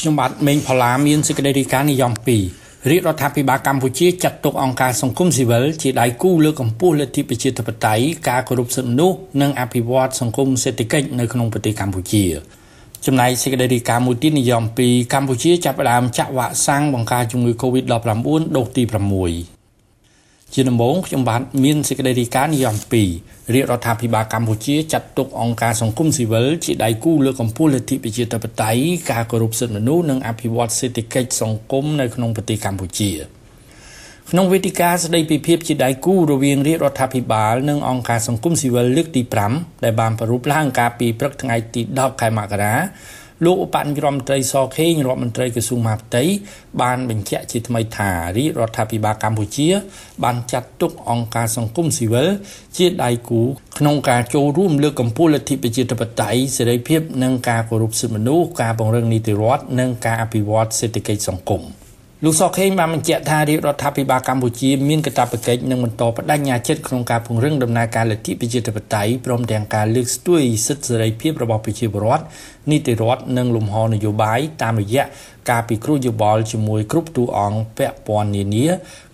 ខ្ញុំបាទមេងផល្លាមានសេចក្តីរាយការណ៍និយម2រាជរដ្ឋាភិបាលកម្ពុជាចាត់ទុកអង្គការសង្គមស៊ីវិលជាដៃគូលើកកម្ពស់លទ្ធិប្រជាធិបតេយ្យការគោរពសិទ្ធិមនុស្សនិងអភិវឌ្ឍសង្គមសេដ្ឋកិច្ចនៅក្នុងប្រទេសកម្ពុជាចំណែកសេចក្តីរាយការណ៍មួយទៀតនិយម2កម្ពុជាចាប់ផ្ដើមចាក់វ៉ាក់សាំងបង្ការជំងឺ Covid-19 ដូសទី6 ជាដំបូងខ្ញុំបាទមានសេចក្តីរាយការណ៍និយម2រាជរដ្ឋាភិបាលកម្ពុជាចាត់ទុកអង្គការសង្គមស៊ីវិលជាដៃគូលើកកម្ពស់លទ្ធិប្រជាធិបតេយ្យការគោរពសិទ្ធិមនុស្សនិងអភិវឌ្ឍសេដ្ឋកិច្ចសង្គមនៅក្នុងប្រទេសកម្ពុជាក្នុងវេទិកាស្តីពីភាពជាដៃគូរវាងរាជរដ្ឋាភិបាលនិងអង្គការសង្គមស៊ីវិលលើកទី5ដែលបានប្រារព្ធឡើងកាលពីព្រឹកថ្ងៃទី10ខែមករា លោកឧបនាយករដ្ឋមន្ត្រីសខេងរដ្ឋមន្ត្រីក្រសួងមហាផ្ទៃបានបញ្ជាក់ជាថ្មីថារាជរដ្ឋាភិបាលកម្ពុជា បានចាត់ទុកអង្គការសង្គមស៊ីវិលជាដៃគូក្នុងការចូលរួមលើកកម្ពស់លទ្ធិប្រជាធិបតេយ្យសេរីភាពនិងការគោរពសិទ្ធិមនុស្សការពង្រឹងនីតិរដ្ឋនិងការអភិវឌ្ឍសេដ្ឋកិច្ចសង្គម។ លោកសខេងបានបញ្ជាក់ថារាជរដ្ឋាភិបាលកម្ពុជាមានកាតព្វកិច្ចនិងបន្តបដិញ្ញាចិត្តក្នុងការពង្រឹងដំណើរការលទ្ធិប្រជាធិបតេយ្យព្រមទាំងការលើកស្ទួយសិទ្ធិសេរីភាពរបស់ប្រជាពលរដ្ឋនីតិរដ្ឋនិងលំហនយោបាយតាមរយៈការពិគ្រោះយោបល់ជាមួយគ្រប់តួអង្គពាក់ព័ន្ធនានា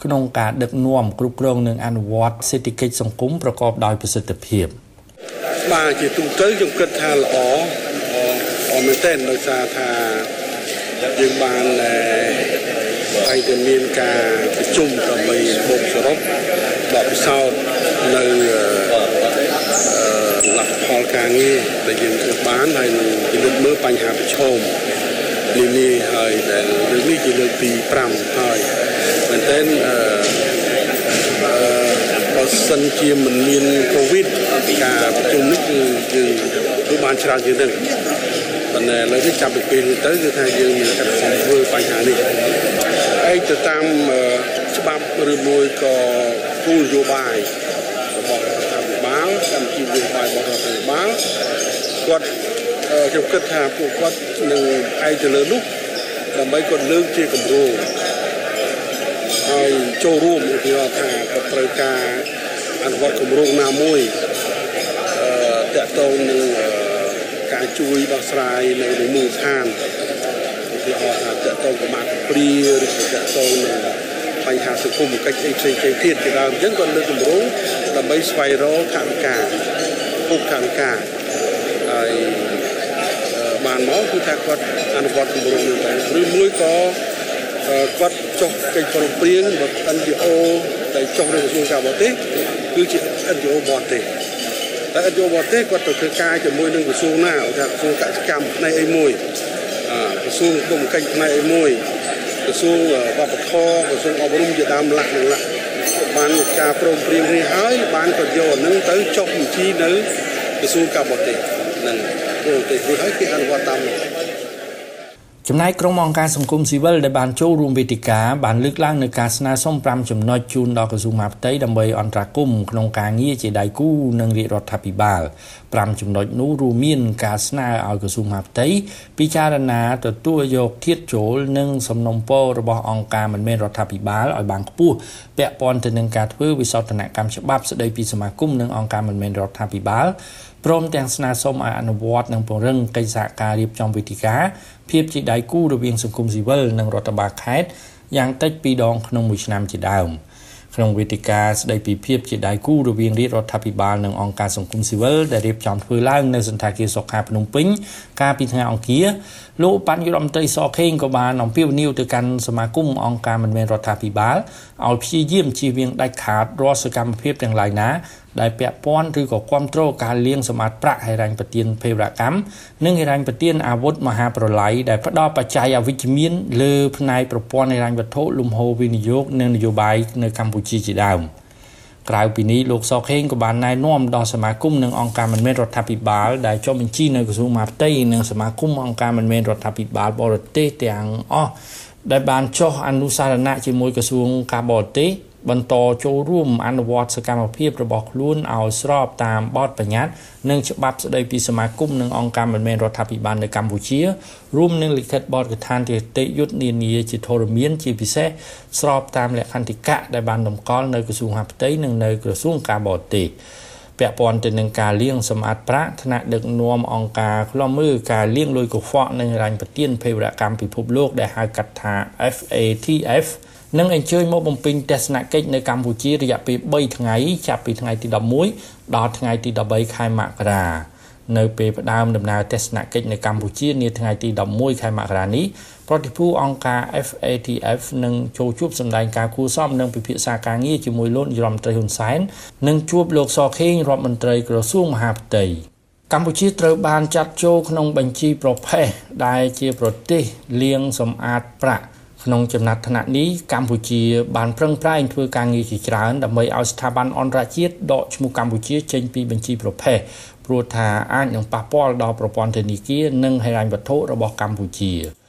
ក្នុងការដឹកនាំគ្រប់គ្រងនិងអនុវត្តសេដ្ឋកិច្ចសង្គមប្រកបដោយប្រសិទ្ធភាពបាទជាទូទៅខ្ញុំគិតថាល្អអមែនទែនដោយសារថាយើងបាន ហើយតែមានការប្រជុំដើម្បីបូកសរុបបទពិសោធន៍នៅលទ្ធផលការងារដែលយើងធ្វើបានហើយនឹងពិនិត្យមើលបញ្ហាប្រឈមនានាហើយដែលរឿងនេះជាលើកទី5ហើយមែនទែនអឺបើសិនជាមិនមានកូវីដការប្រជុំនេះគឺយើងធ្វើបានច្រើនជាងនេះ ប៉ុន្តែឥឡូវនេះចាប់ពីពេលនេះទៅគឺថាយើងមានការខំធ្វើបញ្ហានេះឯកទៅតាមច្បាប់ឬមួយក៏គោលនយោបាយរបស់រដ្ឋាភិបាលកម្មវិធីនយោបាយរបស់រដ្ឋាភិបាលគាត់ខ្ញុំគិតថាពួកគាត់នឹងឯកទៅលើនោះដើម្បីគាត់លើកជាគម្រោងហើយចូលរួមឧទាហរណ៍ថាគាត់ត្រូវការអនុវត្តគម្រោងណាមួយអឺតកតងនឹង ការជួយដោះស្រាយនៅមូលដ្ឋានឧទាហរណ៍ថាតកតងកម្មាព្រាឬក៏តកតងនឹងបញ្ហាសង្គមកិច្ចអីផ្សេងៗទៀតជាដើមអញ្ចឹងគាត់លើកគម្រោងដើម្បីស្វែងរកថវិកាពុកថវិកាហើយបានមកគឺថាគាត់អនុវត្តគម្រោងនេះដែរឬមួយក៏គាត់ចុះកិច្ចប្រឹងប្រែងរបស់ NGO ដែលចុះនៅក្រសួងការបរទេសគឺជា NGO បរទេស តែ NGO បរទេសគាត់ទៅធ្វើការជាមួយនឹងក្រសួងណាថាក្រសួងកសិកម្មផ្នែកអីមួយក្រសួងគុំកិច្ចផ្នែកអីមួយក្រសួងវប្បធម៌ក្រសួងអប់រំជាដើមឡាក់នឹងឡាក់បានការព្រមព្រៀងនេះហើយបានក៏យកអានឹងទៅចុះបញ្ជីនៅក្រសួងការបរទេសនឹងប្រទេសរួចហើយគេអនុវត្តតាមនោះ ចំណែកក្រុមអង្គការសង្គមស៊ីវិលដែលបានចូលរួមវេទិកាបានលើកឡើងនៅការស្នើសុំ5ចំណុចជូនដល់ក្រសួងមហាផ្ទៃដើម្បីអន្តរាគមន៍ក្នុងការងារជាដៃគូនឹងរាជរដ្ឋាភិបាល5ចំណុចនោះរួមមានការស្នើឲ្យក្រសួងមហាផ្ទៃពិចារណាទទួលយកធាតចូលនិងសំណុំពររបស់អង្គការមិនមែនរដ្ឋាភិបាលឲ្យបានខ្ពស់ពាក់ព័ន្ធទៅនឹងការធ្វើវិសោធនកម្មច្បាប់ស្តីពីសមាគមនិងអង្គការមិនមែនរដ្ឋាភិបាលព្រមទាំងស្នើសុំឲ្យអនុវត្តនិងពង្រឹងកិច្ចសហការរៀបចំវេទិកាភាពជាដៃគូរវាងសង្គមស៊ីវិលនិងរដ្ឋបាលខេត្តយ៉ាងតិច2ដងក្នុងមួយឆ្នាំជាដើម។ក្នុងវេទិកាស្ដីពីភាពជាដៃគូរវាងរាជរដ្ឋាភិបាលនិងអង្គការសង្គមស៊ីវិលដែលរៀបចំធ្វើឡើងនៅសន្តាគារសុខាភ្នំពេញកាលពីថ្ងៃអង្គារលោកបញ្ញរដ្ឋមន្ត្រីសខេងក៏បានអំពាវនាវទៅកាន់សមាគមអង្គការមិនមែនរដ្ឋាភិបាលឲ្យព្យាយាមជៀសវាងដាច់ខាតរាល់សកម្មភាពទាំងឡាយណា ដែលពាក់ព័ន្ធឬក៏គ្រប់គ្រងការលាងសម្អាតប្រាក់ហិរញ្ញប្បទានភេរវកម្មនិងហិរញ្ញប្បទានអាវុធមហាប្រឡាយដែលផ្ដល់បច្ច័យអវិជ្ជមានលើផ្នែកប្រព័ន្ធហិរញ្ញវត្ថុលំហូរវិនិយោគនិងនយោបាយនៅកម្ពុជាជាដើមក្រៅពីនេះលោកសខេងក៏បានណែនាំដល់សមាគមនិងអង្គការមិនមែនរដ្ឋាភិបាលដែលចុះបញ្ជីនៅក្រសួងមហាផ្ទៃនិងសមាគមអង្គការមិនមែនរដ្ឋាភិបាលបរទេសទាំងអស់ដែលបានចុះអនុសារណៈជាមួយក្រសួងការបរទេស បន្តចូលរួមអនុវត្តសកម្មភាពរបស់ខ្លួនឲ្យស្របតាមបទបញ្ញត្តិនិងច្បាប់ស្តីពីសមាគមនិងអង្គការមិនមែនរដ្ឋាភិបាលនៅកម្ពុជារួមនឹងលិខិតបទកថានីតិយុត្តនានាជាធរមានជាពិសេសស្របតាមលក្ខន្តិកៈដែលបានតម្កល់នៅក្រសួងហាផ្ទៃនិងនៅក្រសួងការបរទេសពាក់ព័ន្ធទៅនឹងការលាងសម្អាតប្រាក់ថ្នាក់ដឹកនាំអង្គការឃ្លាំមើលការលាងលុយកខ្វក់និងរញ្ញប្រទានភេរវកម្មពិភពលោកដែលហៅកាត់ថា FATF នឹងអញ្ជើញមកបំពេញទស្សនកិច្ចនៅកម្ពុជារយៈពេល3ថ្ងៃចាប់ពីថ្ងៃទី11ដល់ថ្ងៃទី13ខែមករានៅពេលផ្ដើមដំណើរទស្សនកិច្ចនៅកម្ពុជានាថ្ងៃទី11ខែមករានេះប្រតិភូអង្គការ FATF នឹងចូលជួបសម្ដែងការគួសមនិងពិភាក្សាការងារជាមួយលោកនាយរដ្ឋមន្ត្រីហ៊ុនសែននិងជួបលោកសខេងរដ្ឋមន្ត្រីក្រសួងមហាផ្ទៃកម្ពុជាត្រូវបានចាត់ចូលក្នុងបញ្ជីប្រភេទដែលជាប្រទេសលាងសម្អាតប្រាក់ ក្នុងចំណាត់ថ្នាក់នេះកម្ពុជាបានប្រឹងប្រែងធ្វើការងារជាច្រើនដើម្បីឲ្យស្ថាប័នអន្តរជាតិដកឈ្មោះកម្ពុជាចេញពីបញ្ជីប្រភេទព្រោះថាអាចនឹងប៉ះពាល់ដល់ប្រព័ន្ធធនាគារនិងហិរញ្ញវត្ថុរបស់កម្ពុជា។